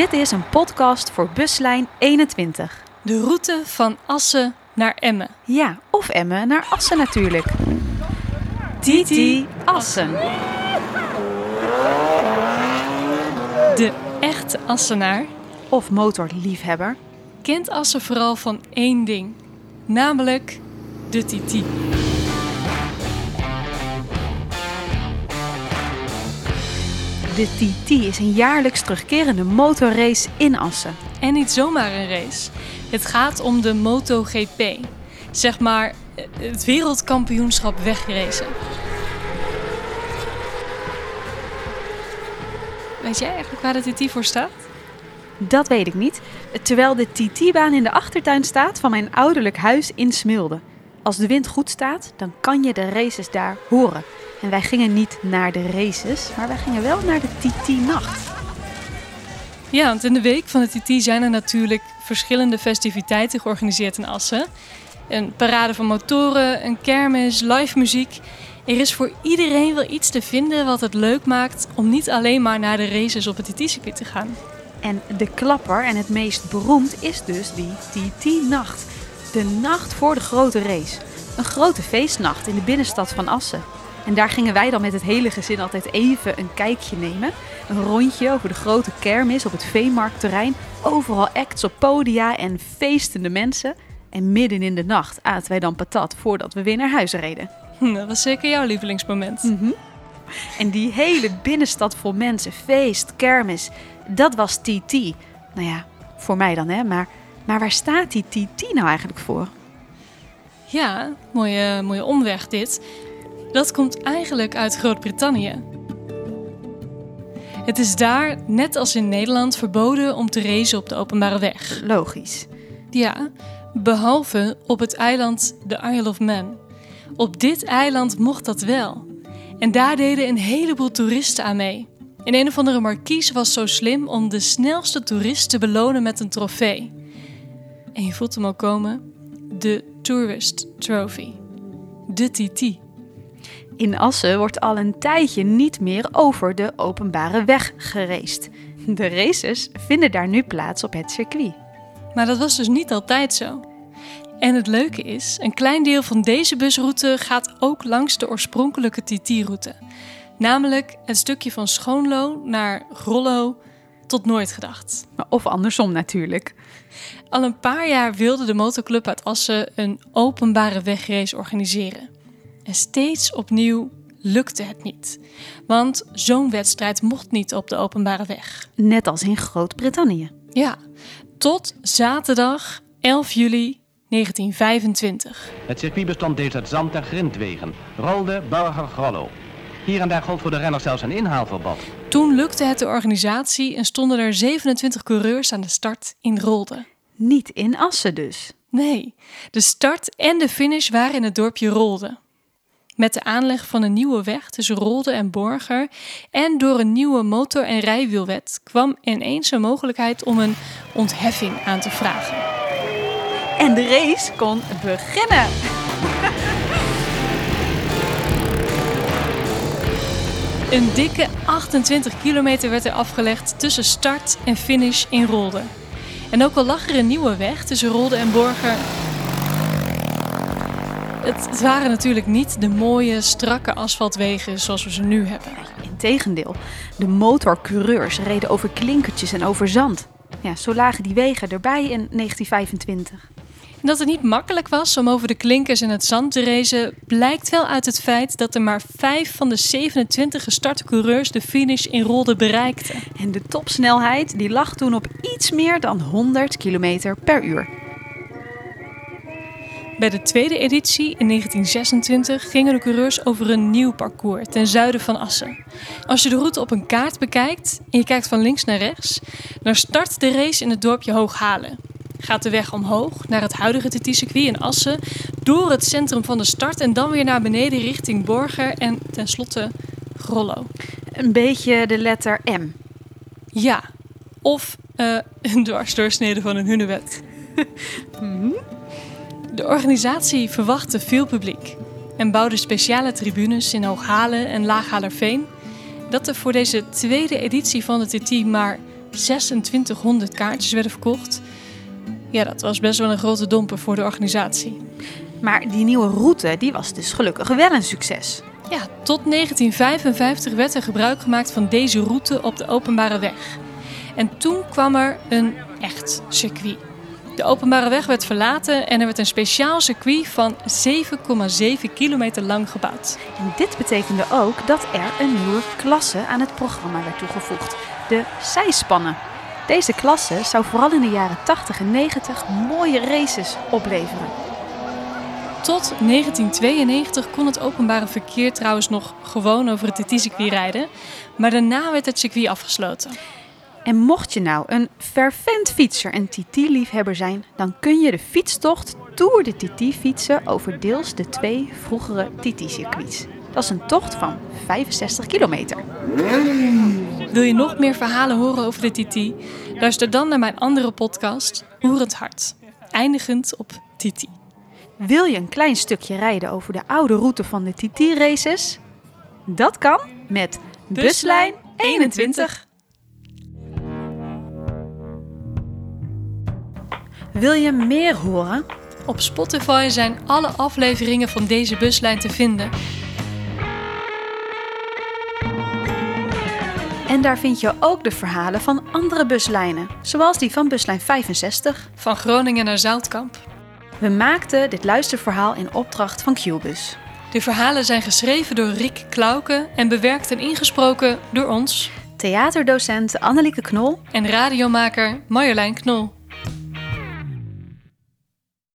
Dit is een podcast voor buslijn 21. De route van Assen naar Emmen. Ja, of Emmen naar Assen natuurlijk. TT Assen. De echte Assenaar Of motorliefhebber. kent Assen vooral van één ding. Namelijk de TT. De TT is een jaarlijks terugkerende motorrace in Assen. En niet zomaar een race. Het gaat om de MotoGP. Zeg maar het wereldkampioenschap wegracen. Weet jij eigenlijk waar de TT voor staat? Dat weet ik niet. Terwijl de TT-baan in de achtertuin staat van mijn ouderlijk huis in Smilde. Als de wind goed staat, dan kan je de races daar horen. En wij gingen niet naar de races, maar wij gingen wel naar de TT-nacht. Ja, want in de week van de TT zijn er natuurlijk verschillende festiviteiten georganiseerd in Assen. Een parade van motoren, een kermis, live muziek. Er is voor iedereen wel iets te vinden wat het leuk maakt om niet alleen maar naar de races op het TT-circuit te gaan. En de klapper en het meest beroemd is dus die TT-nacht. De nacht voor de grote race. Een grote feestnacht in de binnenstad van Assen. En daar gingen wij dan met het hele gezin altijd even een kijkje nemen. Een rondje over de grote kermis op het veemarktterrein. Overal acts op podia en feestende mensen. En midden in de nacht aten wij dan patat voordat we weer naar huis reden. Dat was zeker jouw lievelingsmoment. En die hele binnenstad vol mensen, feest, kermis, dat was TT. Nou ja, voor mij dan hè, maar, maar waar staat die TT nou eigenlijk voor? Ja, mooie, mooie omweg dit. Dat komt eigenlijk uit Groot-Brittannië. Het is daar, net als in Nederland, verboden om te racen op de openbare weg. Logisch. Ja, behalve op het eiland de Isle of Man. Op dit eiland mocht dat wel. En daar deden een heleboel toeristen aan mee. En een of andere markies was zo slim om de snelste toerist te belonen met een trofee. En je voelt hem al komen. De Tourist Trophy. De TT. In Assen wordt al een tijdje niet meer over de openbare weg gereest. De races vinden daar nu plaats op het circuit. Maar dat was dus niet altijd zo. En het leuke is, een klein deel van deze busroute gaat ook langs de oorspronkelijke TT-route. Namelijk het stukje van Schoonlo naar Grollo tot Nooit gedacht. Of andersom natuurlijk. Al een paar jaar wilde de motorclub uit Assen een openbare wegrace organiseren. En steeds opnieuw lukte het niet. Want zo'n wedstrijd mocht niet op de openbare weg. Net als in Groot-Brittannië. Ja, tot zaterdag 11 juli 1925. Het circuit bestond deels uit zand- en grindwegen. Rolde, Burger, Grollo. Hier en daar gold voor de renners zelfs een inhaalverbod. Toen lukte het de organisatie en stonden er 27 coureurs aan de start in Rolde. Niet in Assen dus. Nee, de start en de finish waren in het dorpje Rolde. Met de aanleg van een nieuwe weg tussen Rolde en Borger en door een nieuwe motor- en rijwielwet kwam ineens een mogelijkheid om een ontheffing aan te vragen. En de race kon beginnen. Een dikke 28 kilometer werd er afgelegd tussen start en finish in Rolde. En ook al lag er een nieuwe weg tussen Rolde en Borger. Het, waren natuurlijk niet de mooie, strakke asfaltwegen zoals we ze nu hebben. Integendeel, de motorcoureurs reden over klinkertjes en over zand. Ja, zo lagen die wegen erbij in 1925. En dat het niet makkelijk was om over de klinkers en het zand te racen, blijkt wel uit het feit dat er maar vijf van de 27 gestarte coureurs de finish in Rolde bereikten. En de topsnelheid die lag toen op iets meer dan 100 km per uur. Bij de tweede editie in 1926 gingen de coureurs over een nieuw parcours ten zuiden van Assen. Als je de route op een kaart bekijkt en je kijkt van links naar rechts, dan start de race in het dorpje Hooghalen. Gaat de weg omhoog naar het huidige TT-circuit in Assen, door het centrum van de start en dan weer naar beneden richting Borger en tenslotte Grollo. Een beetje de letter M. Ja, of eh, een dwarsdoorsnede van een hunebed. De organisatie verwachtte veel publiek en bouwde speciale tribunes in Hooghalen en Laaghalerveen. Dat er voor deze tweede editie van de TT maar 2600 kaartjes werden verkocht. Ja, dat was best wel een grote domper voor de organisatie. Maar die nieuwe route die was dus gelukkig wel een succes. Ja, tot 1955 werd er gebruik gemaakt van deze route op de openbare weg. En toen kwam er een echt circuit. De openbare weg werd verlaten en er werd een speciaal circuit van 7,7 kilometer lang gebouwd. En dit betekende ook dat er een nieuwe klasse aan het programma werd toegevoegd: de zijspannen. Deze klasse zou vooral in de jaren 80 en 90 mooie races opleveren. Tot 1992 kon het openbare verkeer trouwens nog gewoon over het TT-circuit rijden, maar daarna werd het circuit afgesloten. En mocht je nou een fervent fietser en TT-liefhebber zijn, dan kun je de fietstocht Tour de TT fietsen over deels de twee vroegere TT-circuits. Dat is een tocht van 65 kilometer. Wil je nog meer verhalen horen over de TT? Luister dan naar mijn andere podcast, Oerend Hart, eindigend op TT. Wil je een klein stukje rijden over de oude route van de TT-races? Dat kan met Buslijn 21. Wil je meer horen? Op Spotify zijn alle afleveringen van deze buslijn te vinden. En daar vind je ook de verhalen van andere buslijnen, zoals die van buslijn 65. Van Groningen naar Zoutkamp. We maakten dit luisterverhaal in opdracht van Qbus. De verhalen zijn geschreven door Rick Klauke en bewerkt en ingesproken door ons Theaterdocent Annelieke Knol en radiomaker Marjolein Knol.